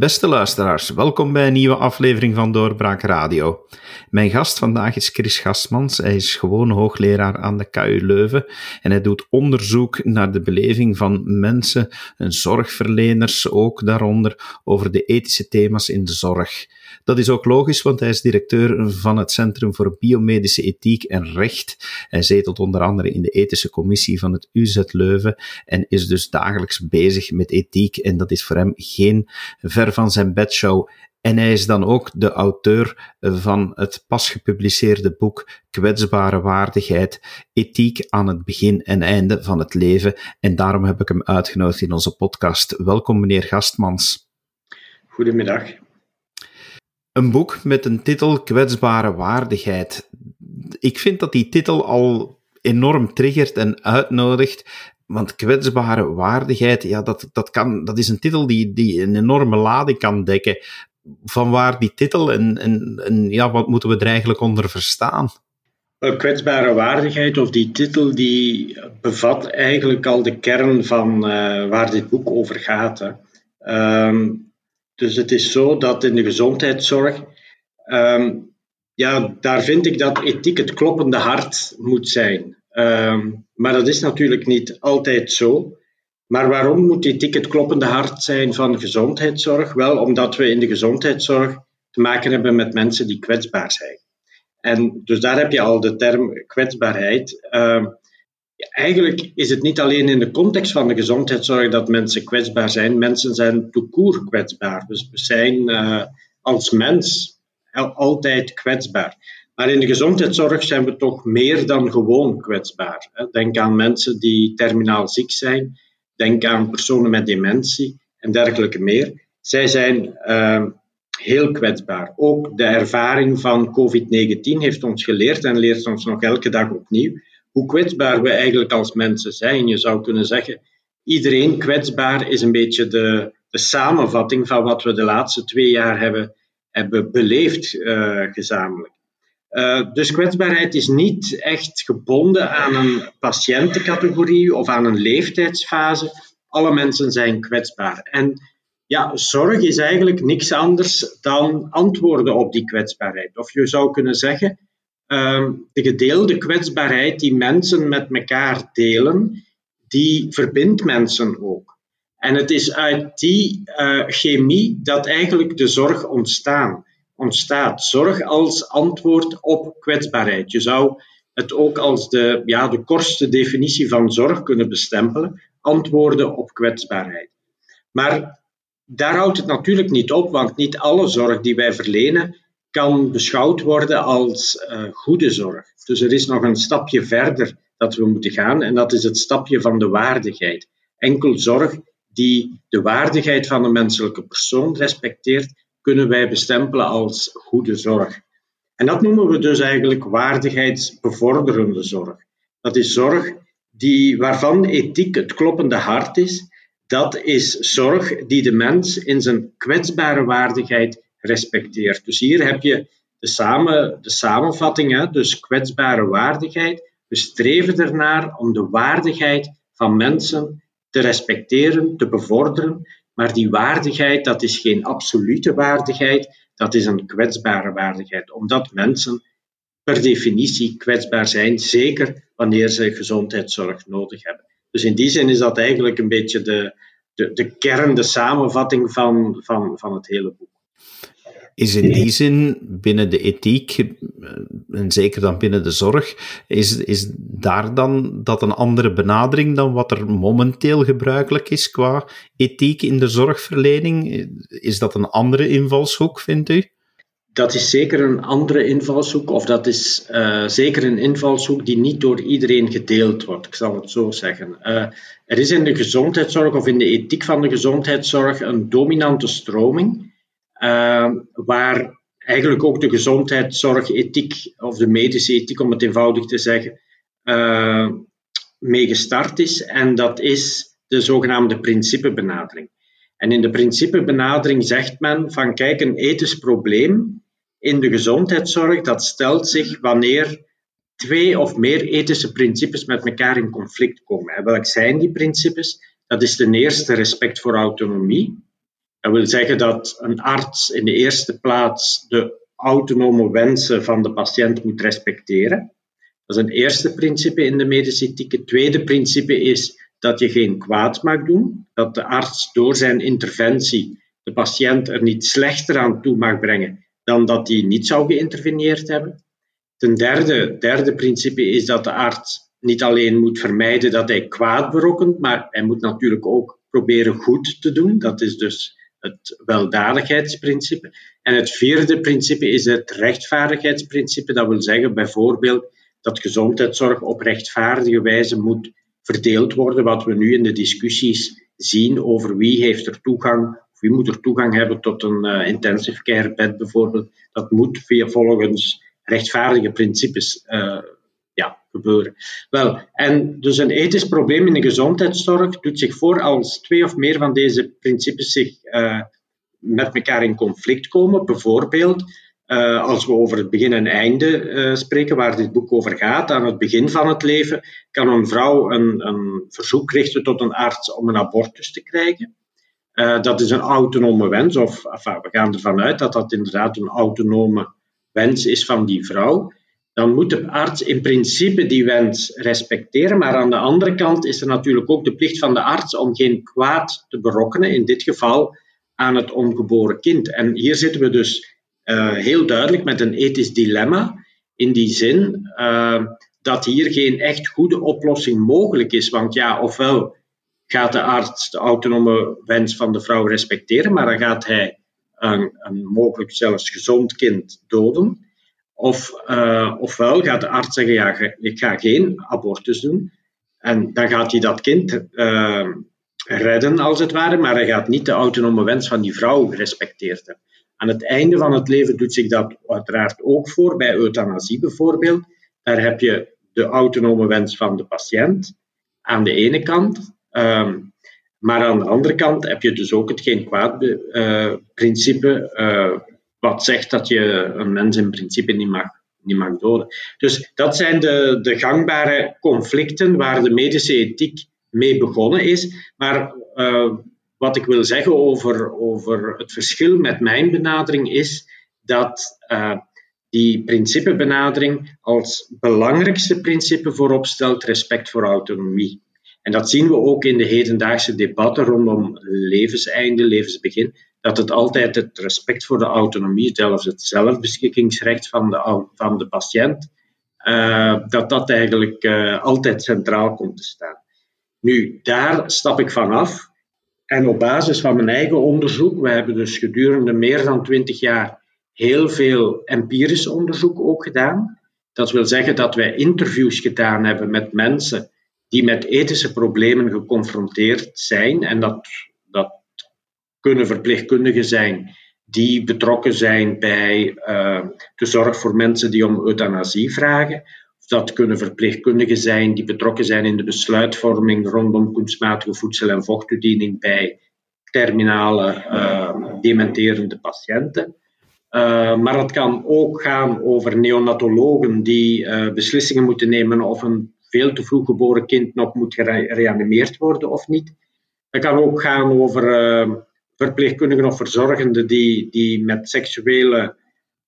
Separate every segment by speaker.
Speaker 1: Beste luisteraars, welkom bij een nieuwe aflevering van Doorbraak Radio. Mijn gast vandaag is Chris Gastmans. Hij is gewoon hoogleraar aan de KU Leuven en hij doet onderzoek naar de beleving van mensen en zorgverleners, ook daaronder, over de ethische thema's in de zorg. Dat is ook logisch, want hij is directeur van het Centrum voor Biomedische Ethiek en Recht. Hij zetelt onder andere in de ethische commissie van het UZ Leuven en is dus dagelijks bezig met ethiek. En dat is voor hem geen ver van zijn bedshow. En hij is dan ook de auteur van het pas gepubliceerde boek Kwetsbare waardigheid, ethiek aan het begin en einde van het leven. En daarom heb ik hem uitgenodigd in onze podcast. Welkom, meneer Gastmans.
Speaker 2: Goedemiddag.
Speaker 1: Een boek met een titel Kwetsbare waardigheid. Ik vind dat die titel al enorm triggert en uitnodigt. Want kwetsbare waardigheid, ja, dat, dat, kan, dat is een titel die, die een enorme lading kan dekken. Van waar die titel en, en, en ja, wat moeten we er eigenlijk onder verstaan?
Speaker 2: kwetsbare waardigheid of die titel die bevat eigenlijk al de kern van uh, waar dit boek over gaat. Um, dus het is zo dat in de gezondheidszorg, um, ja, daar vind ik dat ethiek het kloppende hart moet zijn. Um, maar dat is natuurlijk niet altijd zo. Maar waarom moet ethiek het kloppende hart zijn van gezondheidszorg? Wel, omdat we in de gezondheidszorg te maken hebben met mensen die kwetsbaar zijn. En dus daar heb je al de term kwetsbaarheid. Uh, eigenlijk is het niet alleen in de context van de gezondheidszorg dat mensen kwetsbaar zijn. Mensen zijn toekoer kwetsbaar. Dus we zijn uh, als mens altijd kwetsbaar. Maar in de gezondheidszorg zijn we toch meer dan gewoon kwetsbaar. Denk aan mensen die terminaal ziek zijn. Denk aan personen met dementie en dergelijke meer. Zij zijn uh, heel kwetsbaar. Ook de ervaring van COVID-19 heeft ons geleerd en leert ons nog elke dag opnieuw hoe kwetsbaar we eigenlijk als mensen zijn. Je zou kunnen zeggen, iedereen kwetsbaar is een beetje de, de samenvatting van wat we de laatste twee jaar hebben, hebben beleefd uh, gezamenlijk. Uh, dus kwetsbaarheid is niet echt gebonden aan een patiëntencategorie of aan een leeftijdsfase. Alle mensen zijn kwetsbaar. En ja, zorg is eigenlijk niks anders dan antwoorden op die kwetsbaarheid. Of je zou kunnen zeggen, Ehm, de gedeelde kwetsbaarheid die mensen met elkaar delen, die verbindt mensen ook. En het is uit die uh, chemie dat eigenlijk de zorg ontstaan, ontstaat. Zorg als antwoord op kwetsbaarheid. Je zou het ook als de, ja, de kortste definitie van zorg kunnen bestempelen: antwoorden op kwetsbaarheid. Maar daar houdt het natuurlijk niet op, want niet alle zorg die wij verlenen kan beschouwd worden als uh, goede zorg. Dus er is nog een stapje verder dat we moeten gaan en dat is het stapje van de waardigheid. Enkel zorg die de waardigheid van de menselijke persoon respecteert, kunnen wij bestempelen als goede zorg. En dat noemen we dus eigenlijk waardigheidsbevorderende zorg. Dat is zorg die, waarvan ethiek het kloppende hart is. Dat is zorg die de mens in zijn kwetsbare waardigheid respecteert. Dus hier heb je de, samen, de samenvatting, hè, dus kwetsbare waardigheid. We streven ernaar om de waardigheid van mensen te respecteren, te bevorderen. Maar die waardigheid, dat is geen absolute waardigheid, dat is een kwetsbare waardigheid. Omdat mensen per definitie kwetsbaar zijn, zeker wanneer ze gezondheidszorg nodig hebben. Dus in die zin is dat eigenlijk een beetje de, de, de kern, de samenvatting van, van, van het hele boek.
Speaker 1: Is in die zin binnen de ethiek, eh, en zeker dan binnen de zorg, is, is daar dan dat een andere benadering dan wat er momenteel gebruikelijk is qua ethiek in de zorgverlening? Is dat een andere invalshoek, vindt u?
Speaker 2: Dat is zeker een andere invalshoek, of dat is uh, zeker een invalshoek die niet door iedereen gedeeld wordt, ik zal het zo zeggen. Uh, er is in de gezondheidszorg of in de ethiek van de gezondheidszorg een dominante stroming waar eigenlijk ook de gezondheidszorgethiek of de medische ethiek, om het eenvoudig te zeggen, uh, mee gestart is. En dat is de zogenaamde principebenadering. En in de principebenadering zegt men van kijk, een ethisch probleem in de gezondheidszorg, dat stelt zich wanneer twee of meer ethische principes met elkaar in conflict komen. En welk zijn die principes? Dat is ten eerste respect voor autonomie. Dat wil zeggen dat een arts in de eerste plaats de autonome wensen van de patiënt moet respecteren. Dat is een eerste principe in de medische ethiek. Het tweede principe is dat je geen kwaad mag doen, dat de arts door zijn interventie de patiënt er niet slechter aan toe mag brengen dan dat hij niet zou geïnterveneerd hebben. Ten derde, derde principe is dat de arts niet alleen moet vermijden dat hij kwaad berokkent, maar hij moet natuurlijk ook proberen goed te doen. Dat is dus het weldadigheidsprincipe. En het vierde principe is het rechtvaardigheidsprincipe. Dat wil zeggen bijvoorbeeld dat gezondheidszorg op rechtvaardige wijze moet verdeeld worden, wat we nu in de discussies zien over wie heeft er toegang, of wie moet er toegang hebben tot een uh, intensive care bed bijvoorbeeld. Dat moet via volgens rechtvaardige principes uh, gebeuren. Wel, en dus een ethisch probleem in de gezondheidszorg doet zich voor als twee of meer van deze principes zich uh, met elkaar in conflict komen. Bijvoorbeeld, uh, als we over het begin en einde uh, spreken, waar dit boek over gaat, aan het begin van het leven, kan een vrouw een, een verzoek richten tot een arts om een abortus te krijgen. Dat is een autonome wens, of enfin, we gaan ervan uit dat dat inderdaad een autonome wens is van die vrouw dan moet de arts in principe die wens respecteren. Maar aan de andere kant is er natuurlijk ook de plicht van de arts om geen kwaad te berokkenen, in dit geval aan het ongeboren kind. En hier zitten we dus uh, heel duidelijk met een ethisch dilemma, in die zin uh, dat hier geen echt goede oplossing mogelijk is. Want ja, ofwel gaat de arts de autonome wens van de vrouw respecteren, maar dan gaat hij een, een mogelijk zelfs gezond kind doden. Of, uh, ofwel gaat de arts zeggen, ja, ik ga geen abortus doen. En dan gaat hij dat kind uh, redden, als het ware, maar hij gaat niet de autonome wens van die vrouw gerespecteerd hebben. Aan het einde van het leven doet zich dat uiteraard ook voor, bij euthanasie bijvoorbeeld. Daar heb je de autonome wens van de patiënt aan de ene kant. Um, maar aan de andere kant heb je dus ook het geen kwaad uh, principe wat zegt dat je een mens in principe niet mag, doden. Dus dat zijn de, de gangbare conflicten waar de medische ethiek mee begonnen is. Maar uh, wat ik wil zeggen over, over het verschil met mijn benadering is dat uh, die principebenadering als belangrijkste principe voorop stelt respect voor autonomie. En dat zien we ook in de hedendaagse debatten rondom levenseinde, levensbegin dat het altijd het respect voor de autonomie, zelfs het zelfbeschikkingsrecht van de, van de patiënt, uh, dat dat eigenlijk uh, altijd centraal komt te staan. Nu, daar stap ik vanaf. En op basis van mijn eigen onderzoek, we hebben dus gedurende meer dan twintig jaar heel veel empirisch onderzoek ook gedaan. Dat wil zeggen dat wij interviews gedaan hebben met mensen die met ethische problemen geconfronteerd zijn. En dat, dat kunnen verpleegkundigen zijn die betrokken zijn bij uh, de zorg voor mensen die om euthanasie vragen. Dat kunnen verpleegkundigen zijn die betrokken zijn in de besluitvorming rondom kunstmatige voedsel- en vochttoediening bij terminale uh, dementerende patiënten. Uh, maar het kan ook gaan over neonatologen die beslissingen moeten nemen of een veel te vroeg geboren kind nog moet gereanimeerd worden of niet. Het kan ook gaan over verpleegkundigen of verzorgenden die, die met seksuele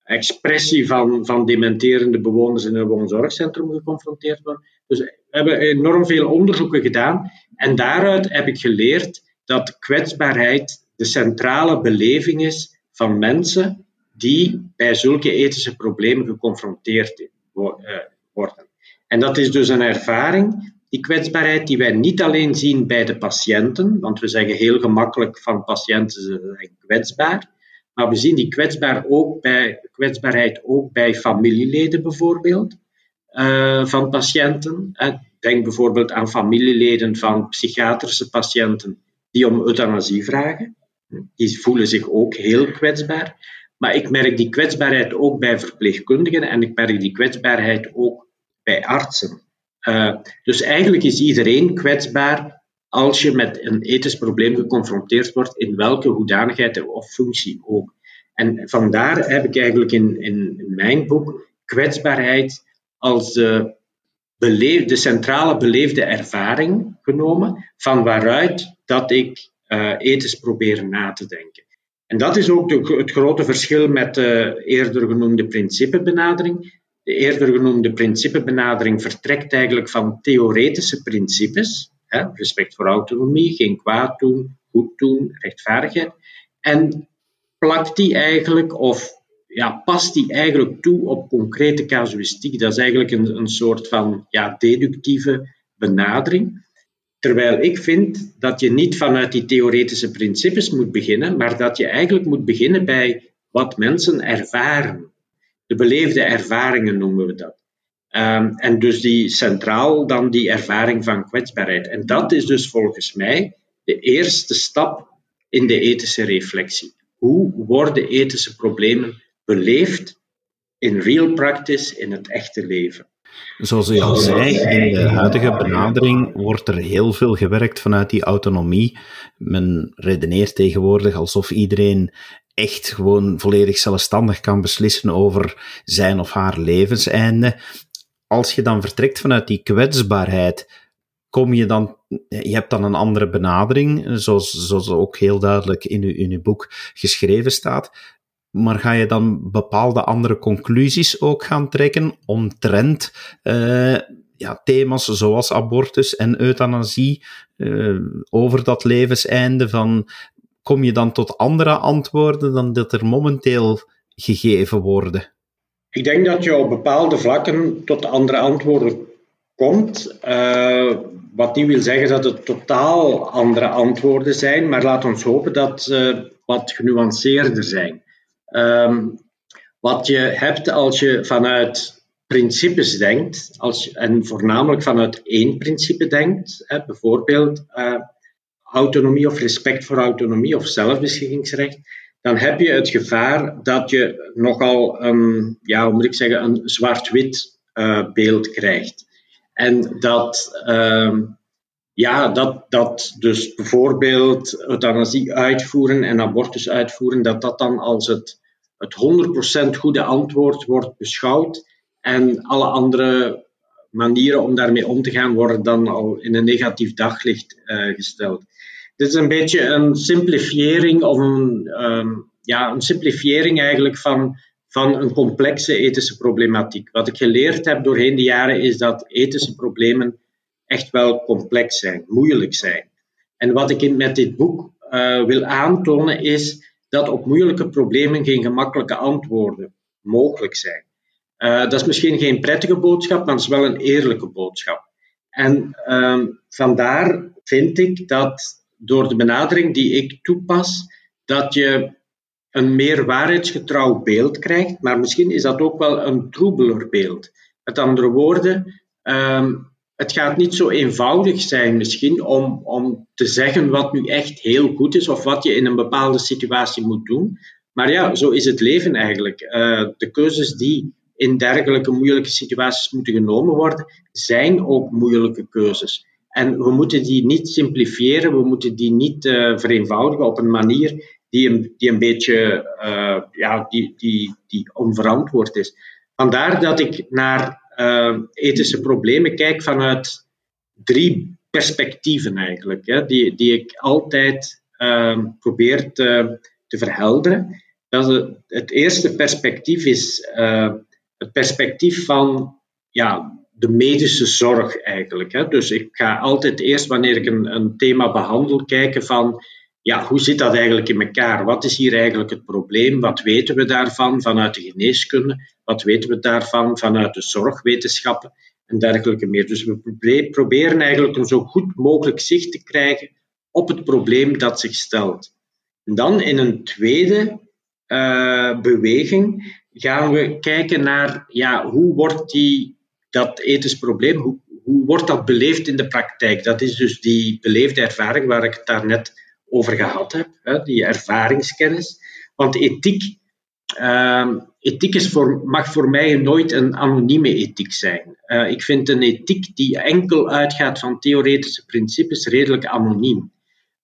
Speaker 2: expressie van, van dementerende bewoners in een woonzorgcentrum geconfronteerd worden. Dus we hebben enorm veel onderzoeken gedaan en daaruit heb ik geleerd dat kwetsbaarheid de centrale beleving is van mensen die bij zulke ethische problemen geconfronteerd eh, worden. En dat is dus een ervaring die kwetsbaarheid die wij niet alleen zien bij de patiënten, want we zeggen heel gemakkelijk van patiënten zijn kwetsbaar, maar we zien die kwetsbaar ook bij, kwetsbaarheid ook bij familieleden bijvoorbeeld uh, van patiënten. Denk bijvoorbeeld aan familieleden van psychiatrische patiënten die om euthanasie vragen. Die voelen zich ook heel kwetsbaar. Maar ik merk die kwetsbaarheid ook bij verpleegkundigen en ik merk die kwetsbaarheid ook bij artsen. Uh, dus eigenlijk is iedereen kwetsbaar als je met een ethisch probleem geconfronteerd wordt, in welke hoedanigheid of functie ook. En vandaar heb ik eigenlijk in, in, mijn boek kwetsbaarheid als de, centrale beleefde ervaring genomen, van waaruit dat ik uh, ethisch proberen na te denken. En dat is ook het grote verschil met de eerder genoemde principebenadering. De eerder genoemde principebenadering vertrekt eigenlijk van theoretische principes. Hè, respect voor autonomie, geen kwaad doen, goed doen, rechtvaardigheid. En plakt die eigenlijk, of ja, past die eigenlijk toe op concrete casuïstiek. Dat is eigenlijk een, een soort van ja, deductieve benadering. Terwijl ik vind dat je niet vanuit die theoretische principes moet beginnen, maar dat je eigenlijk moet beginnen bij wat mensen ervaren. De beleefde ervaringen noemen we dat. Um, en dus die centraal dan die ervaring van kwetsbaarheid. En dat is dus volgens mij de eerste stap in de ethische reflectie. Hoe worden ethische problemen beleefd in real practice, in het echte leven?
Speaker 1: Zoals u al zei, in de huidige benadering wordt er heel veel gewerkt vanuit die autonomie. Men redeneert tegenwoordig alsof iedereen echt gewoon volledig zelfstandig kan beslissen over zijn of haar levenseinde. Als je dan vertrekt vanuit die kwetsbaarheid, kom je dan, je hebt dan een andere benadering, zoals, zoals ook heel duidelijk in uw, in boek geschreven staat. Maar ga je dan bepaalde andere conclusies ook gaan trekken omtrent uh, ja, thema's zoals abortus en euthanasie uh, over dat levenseinde? Van, kom je dan tot andere antwoorden dan dat er momenteel gegeven worden?
Speaker 2: Ik denk dat je op bepaalde vlakken tot andere antwoorden komt. Uh, wat niet wil zeggen dat het totaal andere antwoorden zijn, maar laat ons hopen dat ze wat genuanceerder zijn. Um, wat je hebt als je vanuit principes denkt, als, en voornamelijk vanuit één principe denkt, hè, bijvoorbeeld uh, autonomie of respect voor autonomie of zelfbeschikkingsrecht, dan heb je het gevaar dat je nogal een, ja, moet ik zeggen, een zwart-wit uh, beeld krijgt. En dat, uh, ja, dat, dat dus bijvoorbeeld euthanasie uitvoeren en abortus uitvoeren, dat dat dan als het het 100% goede antwoord wordt beschouwd en alle andere manieren om daarmee om te gaan worden dan al in een negatief daglicht uh, gesteld. Dit is een beetje een simplifiering of een, um, ja, een simplifiering eigenlijk van, van een complexe ethische problematiek. Wat ik geleerd heb doorheen de jaren is dat ethische problemen echt wel complex zijn, moeilijk zijn. En wat ik met dit boek uh, wil aantonen is dat op moeilijke problemen geen gemakkelijke antwoorden mogelijk zijn. Uh, dat is misschien geen prettige boodschap, maar het is wel een eerlijke boodschap. En uh, vandaar vind ik dat door de benadering die ik toepas, dat je een meer waarheidsgetrouw beeld krijgt, maar misschien is dat ook wel een troebeler beeld. Met andere woorden, um, het gaat niet zo eenvoudig zijn misschien om, om te zeggen wat nu echt heel goed is of wat je in een bepaalde situatie moet doen. Maar ja, zo is het leven eigenlijk. Uh, de keuzes die in dergelijke moeilijke situaties moeten genomen worden, zijn ook moeilijke keuzes. En we moeten die niet simplifiëren, we moeten die niet uh, vereenvoudigen op een manier die een, die een beetje uh, ja, die, die, die onverantwoord is. Vandaar dat ik naar uh, ethische problemen kijk vanuit drie perspectieven eigenlijk, hè, die, die ik altijd uh, probeer te, te verhelderen. Dat het, het, eerste perspectief is het perspectief van ja, de medische zorg eigenlijk. Hè. Dus ik ga altijd eerst wanneer ik een, een thema behandel kijken van ja, hoe zit dat eigenlijk in elkaar? Wat is hier eigenlijk het probleem? Wat weten we daarvan vanuit de geneeskunde? Wat weten we daarvan vanuit de zorgwetenschappen en dergelijke meer? Dus we proberen eigenlijk een zo goed mogelijk zicht te krijgen op het probleem dat zich stelt. En dan in een tweede uh, beweging gaan we kijken naar ja, hoe wordt die, dat ethisch probleem, hoe, hoe wordt dat beleefd in de praktijk? Dat is dus die beleefde ervaring waar ik het daarnet over gehad heb, hè, die ervaringskennis. Want ethiek, uh, ethiek is voor, mag voor mij nooit een anonieme ethiek zijn. Uh, ik vind een ethiek die enkel uitgaat van theoretische principes redelijk anoniem.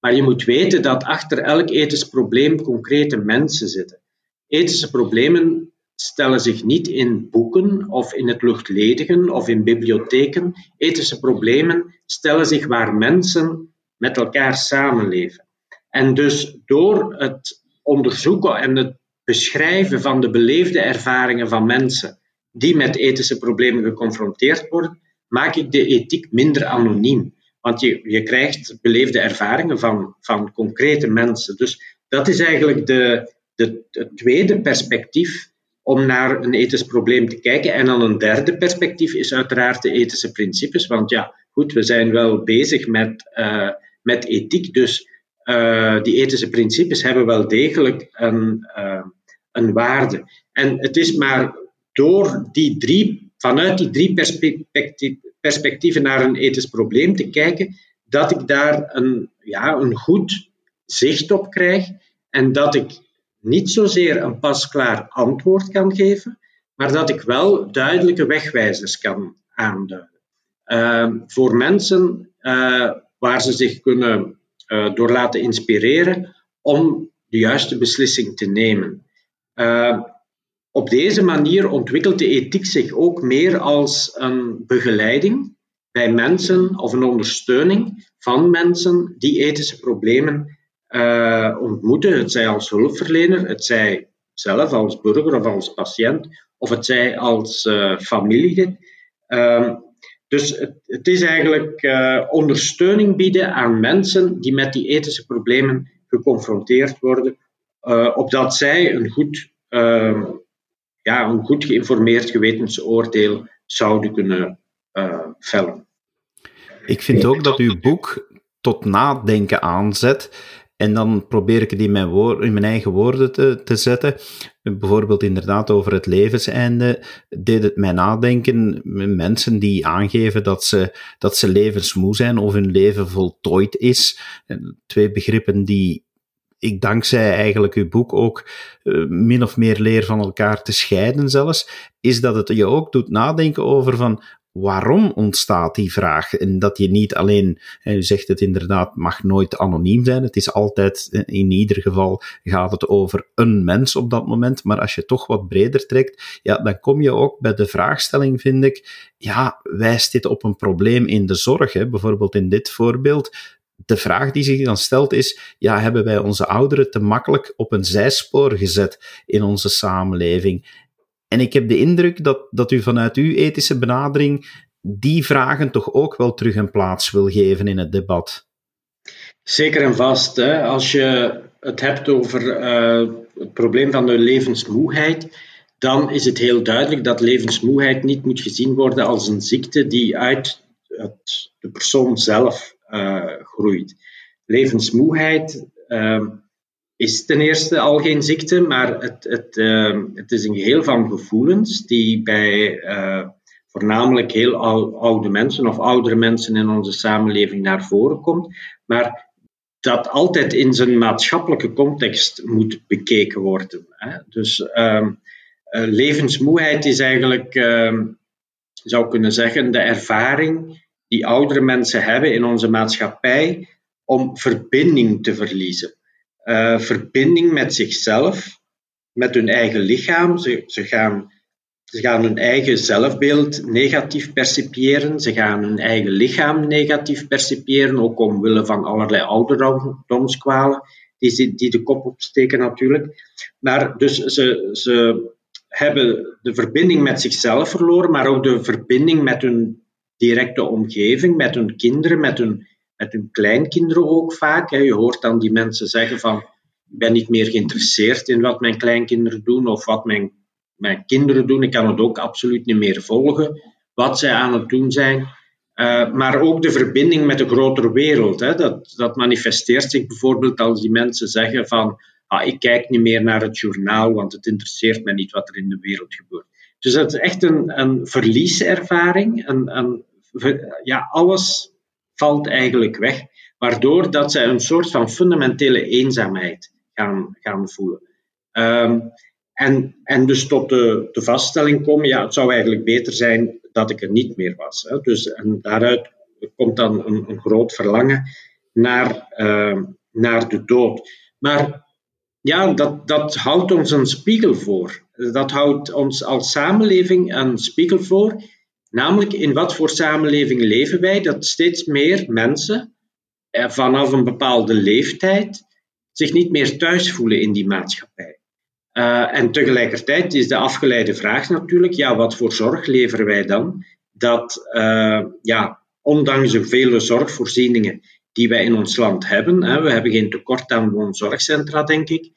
Speaker 2: Maar je moet weten dat achter elk ethisch probleem concrete mensen zitten. Ethische problemen stellen zich niet in boeken of in het luchtledigen of in bibliotheken. Ethische problemen stellen zich waar mensen met elkaar samenleven. En dus door het onderzoeken en het beschrijven van de beleefde ervaringen van mensen die met ethische problemen geconfronteerd worden, maak ik de ethiek minder anoniem. Want je, je krijgt beleefde ervaringen van, van concrete mensen. Dus dat is eigenlijk de, de, het tweede perspectief om naar een ethisch probleem te kijken. En dan een derde perspectief is uiteraard de ethische principes. Want ja, goed, we zijn wel bezig met, uh, met ethiek. Dus uh, die ethische principes hebben wel degelijk een, uh, een waarde. En het is maar door die drie, vanuit die drie perspectieven naar een ethisch probleem te kijken, dat ik daar een, ja, een goed zicht op krijg en dat ik niet zozeer een pasklaar antwoord kan geven, maar dat ik wel duidelijke wegwijzers kan aanduiden. Uh, voor mensen uh, waar ze zich kunnen uh, door laten inspireren om de juiste beslissing te nemen. Uh, op deze manier ontwikkelt de ethiek zich ook meer als een begeleiding bij mensen of een ondersteuning van mensen die ethische problemen uh, ontmoeten. Het zij als hulpverlener, het zij zelf als burger of als patiënt, of het zij als uh, familielid. Uh, dus het, het, is eigenlijk uh, ondersteuning bieden aan mensen die met die ethische problemen geconfronteerd worden, uh, opdat zij een goed, uh, ja, een goed geïnformeerd gewetensoordeel zouden kunnen vellen.
Speaker 1: Ik vind ook dat uw boek tot nadenken aanzet. En dan probeer ik het in mijn, in mijn eigen woorden te, te zetten. Bijvoorbeeld inderdaad over het levenseinde deed het mij nadenken. Mensen die aangeven dat ze, dat ze levensmoe zijn of hun leven voltooid is. Twee begrippen die ik dankzij eigenlijk uw boek ook uh, min of meer leer van elkaar te scheiden zelfs, is dat het je ook doet nadenken over van waarom ontstaat die vraag? En dat je niet alleen, u zegt het inderdaad, mag nooit anoniem zijn. Het is altijd, in ieder geval gaat het over een mens op dat moment. Maar als je toch wat breder trekt, ja, dan kom je ook bij de vraagstelling, vind ik, ja, wijst dit op een probleem in de zorg? Hè? Bijvoorbeeld in dit voorbeeld, de vraag die zich dan stelt is, ja, hebben wij onze ouderen te makkelijk op een zijspoor gezet in onze samenleving? En ik heb de indruk dat, dat u vanuit uw ethische benadering die vragen toch ook wel terug een plaats wil geven in het debat.
Speaker 2: Zeker en vast. Hè. Als je het hebt over uh, het probleem van de levensmoeheid, dan is het heel duidelijk dat levensmoeheid niet moet gezien worden als een ziekte die uit het, de persoon zelf uh, groeit. Levensmoeheid uh, is ten eerste al geen ziekte, maar het, het, uh, het is een geheel van gevoelens die bij uh, voornamelijk heel oude mensen of oudere mensen in onze samenleving naar voren komt, maar dat altijd in zijn maatschappelijke context moet bekeken worden. Hè. Dus uh, levensmoeheid is eigenlijk, ehm, zou kunnen zeggen, de ervaring die oudere mensen hebben in onze maatschappij om verbinding te verliezen uh, verbinding met zichzelf, met hun eigen lichaam. Ze, ze, gaan, ze gaan hun eigen zelfbeeld negatief percipiëren. Ze gaan hun eigen lichaam negatief percipiëren, ook omwille van allerlei ouderdomskwalen die, die de kop opsteken natuurlijk. Maar dus ze, ze hebben de verbinding met zichzelf verloren, maar ook de verbinding met hun directe omgeving, met hun kinderen, met hun met hun kleinkinderen ook vaak. Je hoort dan die mensen zeggen van, ik ben niet meer geïnteresseerd in wat mijn kleinkinderen doen of wat mijn, mijn kinderen doen. Ik kan het ook absoluut niet meer volgen, wat zij aan het doen zijn. Uh, maar ook de verbinding met de grotere wereld. Hè. Dat, dat manifesteert zich bijvoorbeeld als die mensen zeggen van, ah, ik kijk niet meer naar het journaal, want het interesseert me niet wat er in de wereld gebeurt. Dus dat is echt een, een verlieservaring. Een, een, ja, alles valt eigenlijk weg, waardoor dat zij een soort van fundamentele eenzaamheid gaan, gaan voelen. Um, en, en dus tot de, de vaststelling komen, ja, het zou eigenlijk beter zijn dat ik er niet meer was. Hè. Dus, en daaruit komt dan een, een groot verlangen naar, uh, naar de dood. Maar ja, dat, dat houdt ons een spiegel voor. Dat houdt ons als samenleving een spiegel voor Namelijk, in wat voor samenleving leven wij? Dat steeds meer mensen eh, vanaf een bepaalde leeftijd zich niet meer thuis voelen in die maatschappij. Uh, en tegelijkertijd is de afgeleide vraag natuurlijk, ja, wat voor zorg leveren wij dan? Dat, uh, ja, ondanks de vele zorgvoorzieningen die wij in ons land hebben, hè, we hebben geen tekort aan woonzorgcentra, denk ik,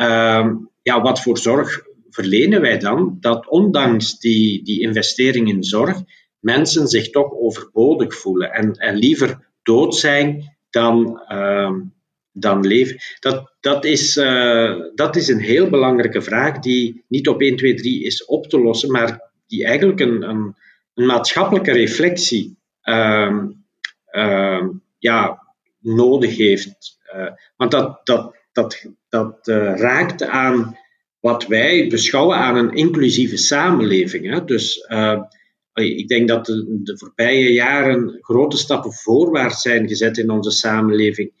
Speaker 2: uh, ja, wat voor zorg verlenen wij dan? Dat ondanks die, die investering in zorg, mensen zich toch overbodig voelen en, en liever dood zijn dan, uh, dan leven. Dat, dat, is, uh, dat is een heel belangrijke vraag die niet op 1, 2, 3 is op te lossen, maar die eigenlijk een, een, een maatschappelijke reflectie uh, ja, nodig heeft. Uh, want dat, dat, dat, dat uh, raakt aan wat wij beschouwen aan een inclusieve samenleving. Hè? Dus uh, ik denk dat de, de, voorbije jaren grote stappen voorwaarts zijn gezet in onze samenleving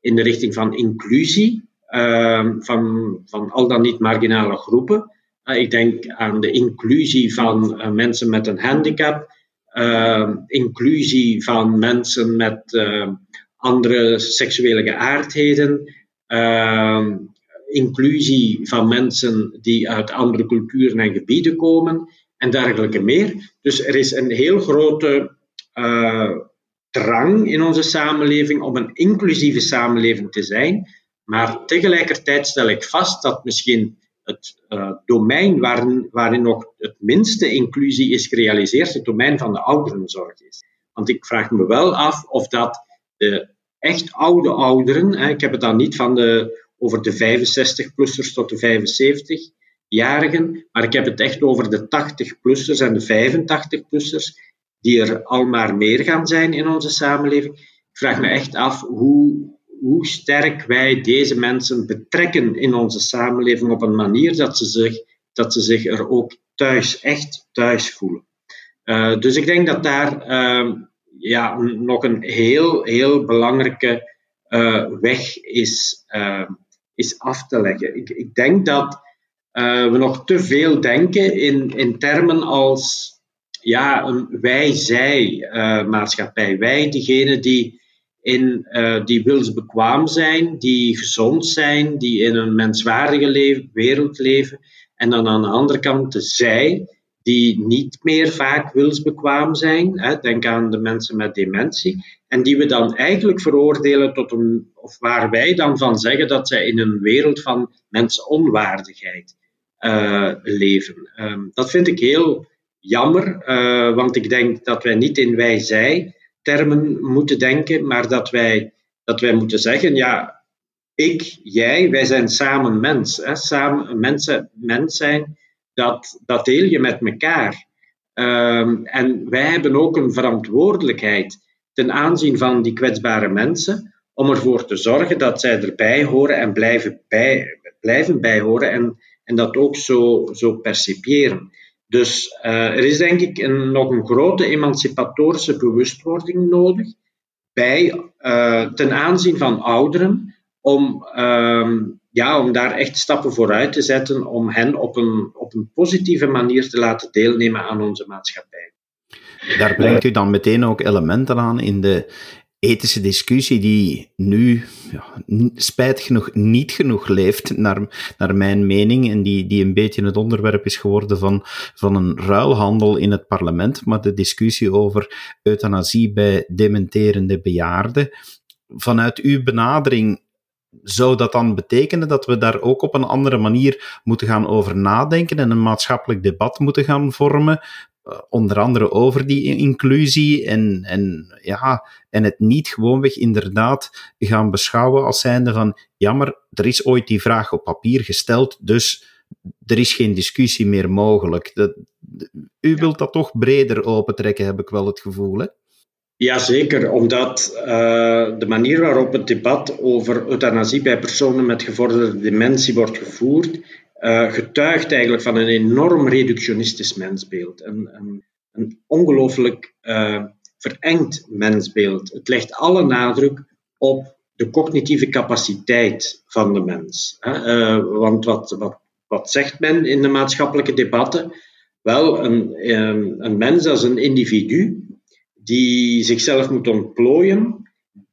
Speaker 2: in de richting van inclusie uh, van, van al dan niet marginale groepen. Uh, ik denk aan de inclusie van uh, mensen met een handicap, ehm, inclusie van mensen met ehm, andere seksuele geaardheden, inclusie van mensen die uit andere culturen en gebieden komen en dergelijke meer. Dus er is een heel grote uh, drang in onze samenleving om een inclusieve samenleving te zijn. Maar tegelijkertijd stel ik vast dat misschien het uh, domein waarin, waarin nog het minste inclusie is gerealiseerd, het domein van de ouderenzorg is. Want ik vraag me wel af of dat de echt oude ouderen, hè, ik heb het dan niet van de, over de 65-plussers tot de 75-jarigen, maar ik heb het echt over de 80-plussers en de 85-plussers, die er al maar meer gaan zijn in onze samenleving. Ik vraag me echt af hoe, hoe sterk wij deze mensen betrekken in onze samenleving op een manier dat ze zich, dat ze zich er ook thuis, echt thuis voelen. Uh, dus ik denk dat daar uh, ja, nog een heel, heel belangrijke uh, weg is, is af te leggen. Ik, ik denk dat we nog te veel denken in, in termen als ja, een wij-zij-maatschappij. wij, diegenen die, in, uh, die wilsbekwaam zijn, die gezond zijn, die in een menswaardige wereld leven. En dan aan de andere kant de zij, die niet meer vaak wilsbekwaam zijn. Denk aan de mensen met dementie. En die we dan eigenlijk veroordelen tot een, of waar wij dan van zeggen dat zij in een wereld van mensonwaardigheid uh, leven. Um, dat vind ik heel jammer, uh, want ik denk dat wij niet in wij-zij termen moeten denken, maar dat wij, dat wij moeten zeggen, ja, ik, jij, wij zijn samen mens. Hè? Samen, mensen, mens zijn, dat, dat deel je met elkaar. Um, en wij hebben ook een verantwoordelijkheid ten aanzien van die kwetsbare mensen, om ervoor te zorgen dat zij erbij horen en blijven, bij, blijven bijhoren en, en dat ook zo, zo. Dus uh, er is denk ik een, nog een grote emancipatorische bewustwording nodig bij, uh, ten aanzien van ouderen, om, uh, ja, om daar echt stappen vooruit te zetten, om hen op een, op een positieve manier te laten deelnemen aan onze maatschappij.
Speaker 1: Daar brengt u dan meteen ook elementen aan in de, ethische discussie die nu ja, spijtig genoeg niet genoeg leeft, naar, naar mijn mening, en die, die een beetje het onderwerp is geworden van, van een ruilhandel in het parlement, maar de discussie over euthanasie bij dementerende bejaarden. Vanuit uw benadering zou dat dan betekenen dat we daar ook op een andere manier moeten gaan over nadenken en een maatschappelijk debat moeten gaan vormen, eh, onder andere over die inclusie en, en, ja, en het niet gewoonweg inderdaad gaan beschouwen als zijnde van, jammer, er is ooit die vraag op papier gesteld, dus er is geen discussie meer mogelijk. Dat, u wilt dat toch breder opentrekken, heb ik wel het gevoel, hè?
Speaker 2: Jazeker, omdat uh, de manier waarop het debat over euthanasie bij personen met gevorderde dementie wordt gevoerd, uh, getuigt eigenlijk van een enorm reductionistisch mensbeeld. Een, een, een ongelooflijk uh, verengd mensbeeld. Het legt alle nadruk op de cognitieve capaciteit van de mens. Want wat, wat, wat zegt men in de maatschappelijke debatten? Wel, een, een mens als een individu die zichzelf moet ontplooien,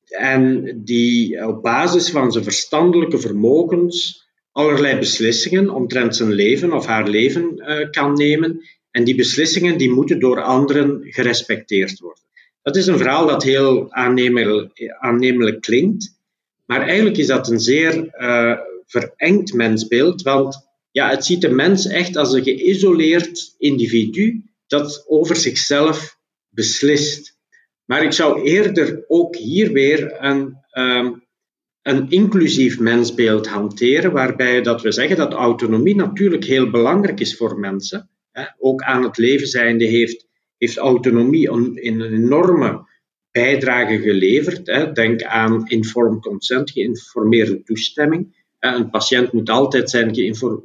Speaker 2: en die op basis van zijn verstandelijke vermogens allerlei beslissingen omtrent zijn leven of haar leven uh, kan nemen. En die beslissingen die moeten door anderen gerespecteerd worden. Dat is een verhaal dat heel aannemelijk, aannemelijk klinkt, maar eigenlijk is dat een zeer uh, verengd mensbeeld, want ja, het ziet de mens echt als een geïsoleerd individu dat over zichzelf beslist. Maar ik zou eerder ook hier weer een, um, een inclusief mensbeeld hanteren, waarbij dat we zeggen dat autonomie natuurlijk heel belangrijk is voor mensen. Hè. Ook aan het leven zijnde heeft, heeft autonomie een, een enorme bijdrage geleverd. Hè. Denk aan informed consent, geïnformeerde toestemming. Een patiënt moet altijd zijn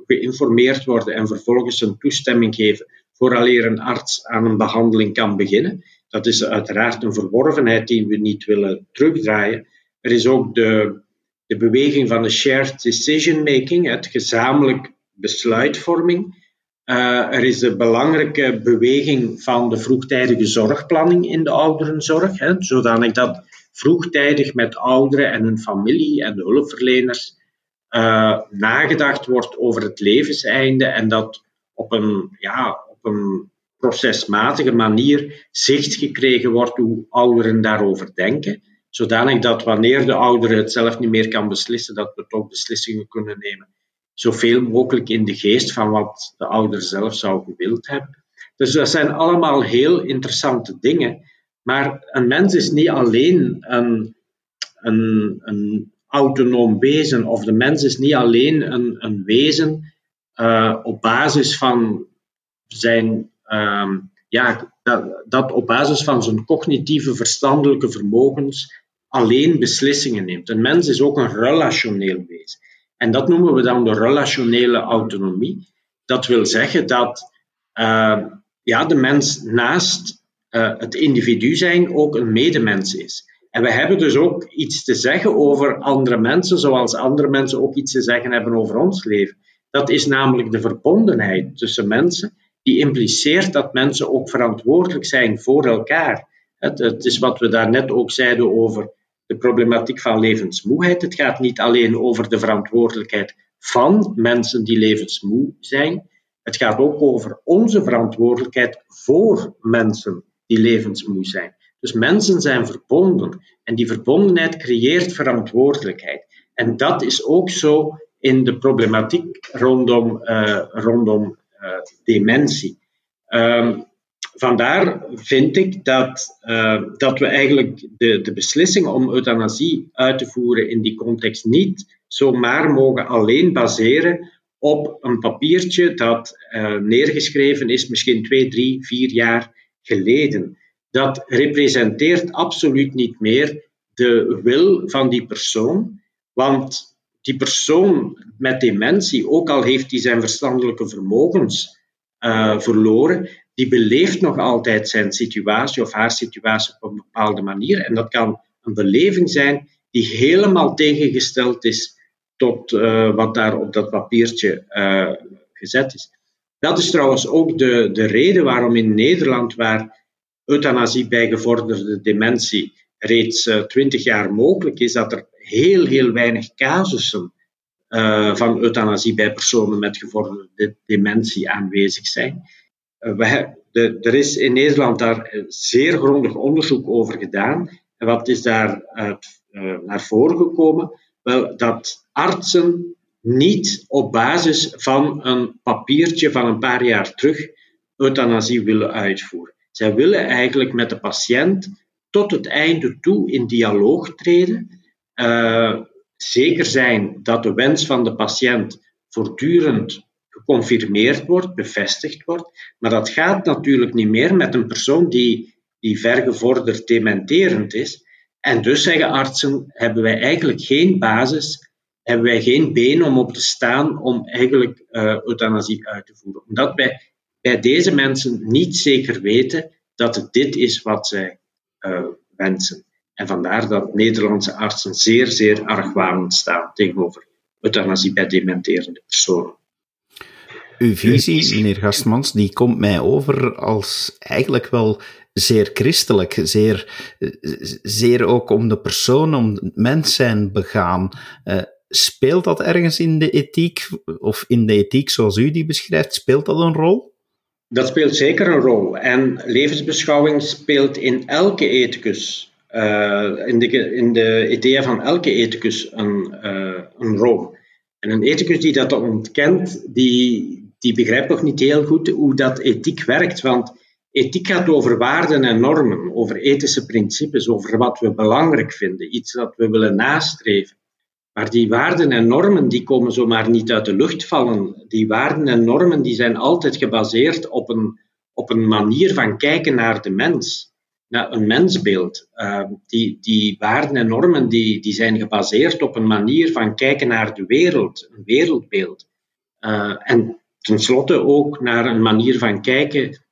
Speaker 2: geïnformeerd worden en vervolgens een toestemming geven vooraleer een arts aan een behandeling kan beginnen. Dat is uiteraard een verworvenheid die we niet willen terugdraaien. Er is ook de, de beweging van de shared decision making, het gezamenlijk besluitvorming. Uh, er is de belangrijke beweging van de vroegtijdige zorgplanning in de ouderenzorg, hè, zodanig dat vroegtijdig met ouderen en hun familie en de hulpverleners uh, nagedacht wordt over het levenseinde en dat op een, ja, een procesmatige manier zicht gekregen wordt hoe ouderen daarover denken, zodanig dat wanneer de ouder het zelf niet meer kan beslissen, dat we toch beslissingen kunnen nemen. Zoveel mogelijk in de geest van wat de ouder zelf zou gewild hebben. Dus dat zijn allemaal heel interessante dingen. Maar een mens is niet alleen een, een, een autonoom wezen, of de mens is niet alleen een, een wezen uh, op basis van zijn um, ja, dat, dat op basis van zijn cognitieve verstandelijke vermogens alleen beslissingen neemt. Een mens is ook een relationeel wezen. En dat noemen we dan de relationele autonomie. Dat wil zeggen dat uh, ja, de mens naast uh, het individu zijn ook een medemens is. En we hebben dus ook iets te zeggen over andere mensen, zoals andere mensen ook iets te zeggen hebben over ons leven. Dat is namelijk de verbondenheid tussen mensen die impliceert dat mensen ook verantwoordelijk zijn voor elkaar. Het, het is wat we daarnet ook zeiden over de problematiek van levensmoeheid. Het gaat niet alleen over de verantwoordelijkheid van mensen die levensmoe zijn. Het gaat ook over onze verantwoordelijkheid voor mensen die levensmoe zijn. Dus mensen zijn verbonden en die verbondenheid creëert verantwoordelijkheid. En dat is ook zo in de problematiek rondom, uh, rondom dementie. Um, vandaar vind ik dat, uh, dat we eigenlijk de, de beslissing om euthanasie uit te voeren in die context niet zomaar mogen alleen baseren op een papiertje dat uh, neergeschreven is, misschien twee, drie, vier jaar geleden. Dat representeert absoluut niet meer de wil van die persoon, want die persoon met dementie, ook al heeft hij zijn verstandelijke vermogens uh, verloren, die beleeft nog altijd zijn situatie of haar situatie op een bepaalde manier. En dat kan een beleving zijn die helemaal tegengesteld is tot uh, wat daar op dat papiertje uh, gezet is. Dat is trouwens ook de, de reden waarom in Nederland, waar euthanasie bij gevorderde dementie reeds twintig jaar mogelijk is, dat er heel, heel weinig casussen uh, van euthanasie bij personen met gevorderde dementie aanwezig zijn. Uh, we de, er is in Nederland daar zeer grondig onderzoek over gedaan. En wat is daar uit, uh, naar voren gekomen? Wel, dat artsen niet op basis van een papiertje van een paar jaar terug euthanasie willen uitvoeren. Zij willen eigenlijk met de patiënt tot het einde toe in dialoog treden, uh, zeker zijn dat de wens van de patiënt voortdurend geconfirmeerd wordt, bevestigd wordt. Maar dat gaat natuurlijk niet meer met een persoon die, die vergevorderd dementerend is. En dus zeggen artsen, hebben wij eigenlijk geen basis, hebben wij geen been om op te staan om eigenlijk uh, euthanasie uit te voeren. Omdat wij bij deze mensen niet zeker weten dat het dit is wat zij uh, wensen. En vandaar dat Nederlandse artsen zeer, zeer argwanend staan tegenover euthanasie bij dementerende personen.
Speaker 1: Uw visie, meneer Gastmans, die komt mij over als eigenlijk wel zeer christelijk, zeer, zeer ook om de persoon, om het mens zijn begaan. Uh, speelt dat ergens in de ethiek, of in de ethiek zoals u die beschrijft, speelt dat een rol?
Speaker 2: Dat speelt zeker een rol. En levensbeschouwing speelt in elke ethicus, uh, in, de, in de ideeën van elke ethicus, een, uh, een rol. En een ethicus die dat ontkent, die, die begrijpt nog niet heel goed hoe dat ethiek werkt. Want ethiek gaat over waarden en normen, over ethische principes, over wat we belangrijk vinden, iets dat we willen nastreven. Maar die waarden en normen die komen zomaar niet uit de lucht vallen. Die waarden en normen die zijn altijd gebaseerd op een, op een manier van kijken naar de mens, een mensbeeld. Uh, die, die waarden en normen die, die zijn gebaseerd op een manier van kijken naar de wereld, een wereldbeeld. Uh, en tenslotte ook naar een manier van kijken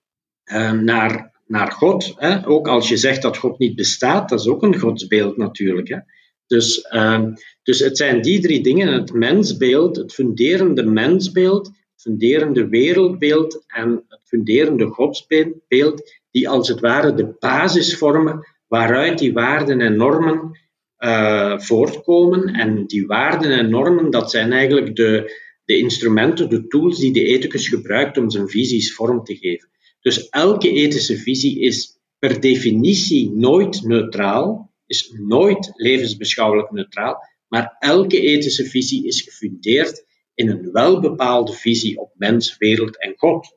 Speaker 2: uh, naar, naar God. Hè? Ook als je zegt dat God niet bestaat, dat is ook een godsbeeld natuurlijk. Hè? Dus, uh, dus het zijn die drie dingen: het mensbeeld, het funderende mensbeeld, het funderende wereldbeeld en het funderende godsbeeld, die als het ware de basis vormen waaruit die waarden en normen uh, voortkomen. En die waarden en normen, dat zijn eigenlijk de, de instrumenten, de tools die de ethicus gebruikt om zijn visies vorm te geven. Dus elke ethische visie is per definitie nooit neutraal, is nooit levensbeschouwelijk neutraal, maar elke ethische visie is gefundeerd in een welbepaalde visie op mens, wereld en God.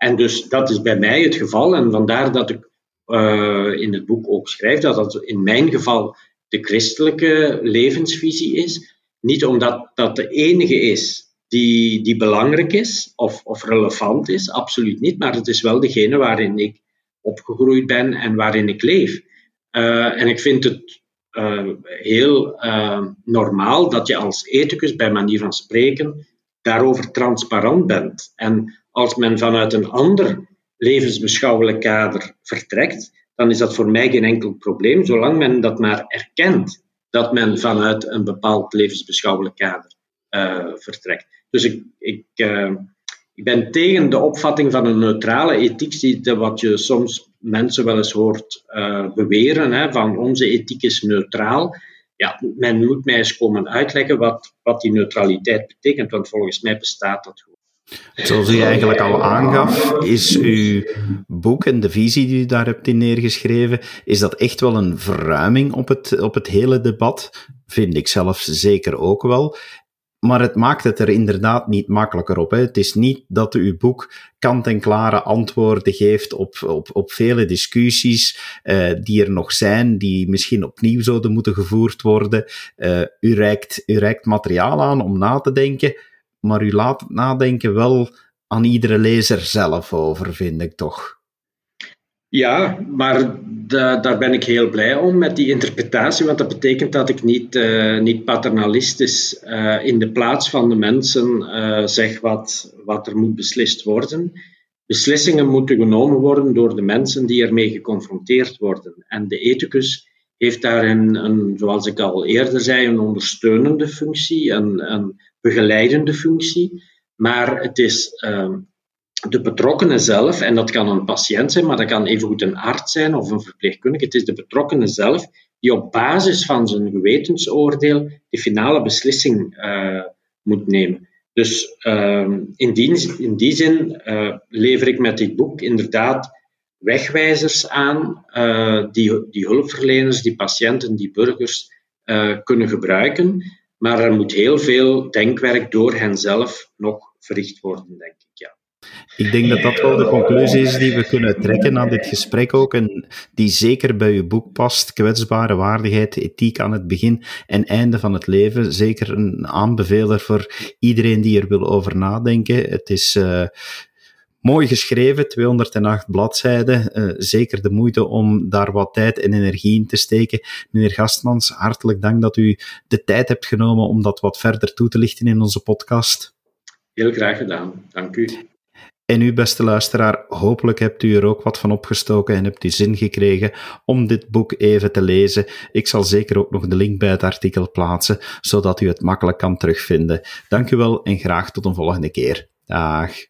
Speaker 2: En dus dat is bij mij het geval, en vandaar dat ik uh, in het boek ook schrijf dat dat in mijn geval de christelijke levensvisie is. Niet omdat dat de enige is die, die belangrijk is of, of relevant is, absoluut niet, maar het is wel degene waarin ik opgegroeid ben en waarin ik leef. Uh, en ik vind het uh, heel normaal dat je als ethicus, bij manier van spreken, daarover transparant bent. En als men vanuit een ander levensbeschouwelijk kader vertrekt, dan is dat voor mij geen enkel probleem, zolang men dat maar erkent dat men vanuit een bepaald levensbeschouwelijk kader vertrekt. Dus ik, ik, uh, ik ben tegen de opvatting van een neutrale ethiek, die, wat je soms mensen wel eens hoort uh, beweren, hè, van onze ethiek is neutraal. Ja, men moet mij eens komen uitleggen wat, wat die neutraliteit betekent, want volgens mij bestaat dat.
Speaker 1: Zoals u eigenlijk al aangaf, is uw boek en de visie die u daar hebt in neergeschreven, is dat echt wel een verruiming op het, op het hele debat? Vind ik zelf zeker ook wel. Maar het maakt het er inderdaad niet makkelijker op. Hè. Het is niet dat uw boek kant-en-klare antwoorden geeft op, op, op vele discussies uh, die er nog zijn, die misschien opnieuw zouden moeten gevoerd worden. Uh, u, reikt, u reikt materiaal aan om na te denken, maar u laat het nadenken wel aan iedere lezer zelf over, vind ik toch.
Speaker 2: Ja, maar daar ben ik heel blij om met die interpretatie, want dat betekent dat ik niet, uh, niet paternalistisch uh, in de plaats van de mensen uh, zeg wat, wat er moet beslist worden. Beslissingen moeten genomen worden door de mensen die ermee geconfronteerd worden. En de ethicus heeft daarin, een, zoals ik al eerder zei, een ondersteunende functie, een, een begeleidende functie. Maar het is de betrokkenen zelf, en dat kan een patiënt zijn, maar dat kan evengoed een arts zijn of een verpleegkundige, het is de betrokkenen zelf die op basis van zijn gewetensoordeel de finale beslissing uh, moet nemen. Dus uh, in, die, in die zin uh, lever ik met dit boek inderdaad wegwijzers aan uh, die, die hulpverleners, die patiënten, die burgers kunnen gebruiken. Maar er moet heel veel denkwerk door hen zelf nog verricht worden, denk ik. Ja.
Speaker 1: Ik denk dat dat wel de conclusie is die we kunnen trekken aan dit gesprek ook, en die zeker bij uw boek past. Kwetsbare waardigheid, ethiek aan het begin en einde van het leven. Zeker een aanbeveler voor iedereen die er wil over nadenken. Het is uh, mooi geschreven, 208 bladzijden. Uh, zeker de moeite om daar wat tijd en energie in te steken. Meneer Gastmans, hartelijk dank dat u de tijd hebt genomen om dat wat verder toe te lichten in onze podcast.
Speaker 2: Heel graag gedaan. Dank u.
Speaker 1: En u, beste luisteraar, hopelijk hebt u er ook wat van opgestoken en hebt u zin gekregen om dit boek even te lezen. Ik zal zeker ook nog de link bij het artikel plaatsen, zodat u het makkelijk kan terugvinden. Dank u wel en graag tot een volgende keer. Dag.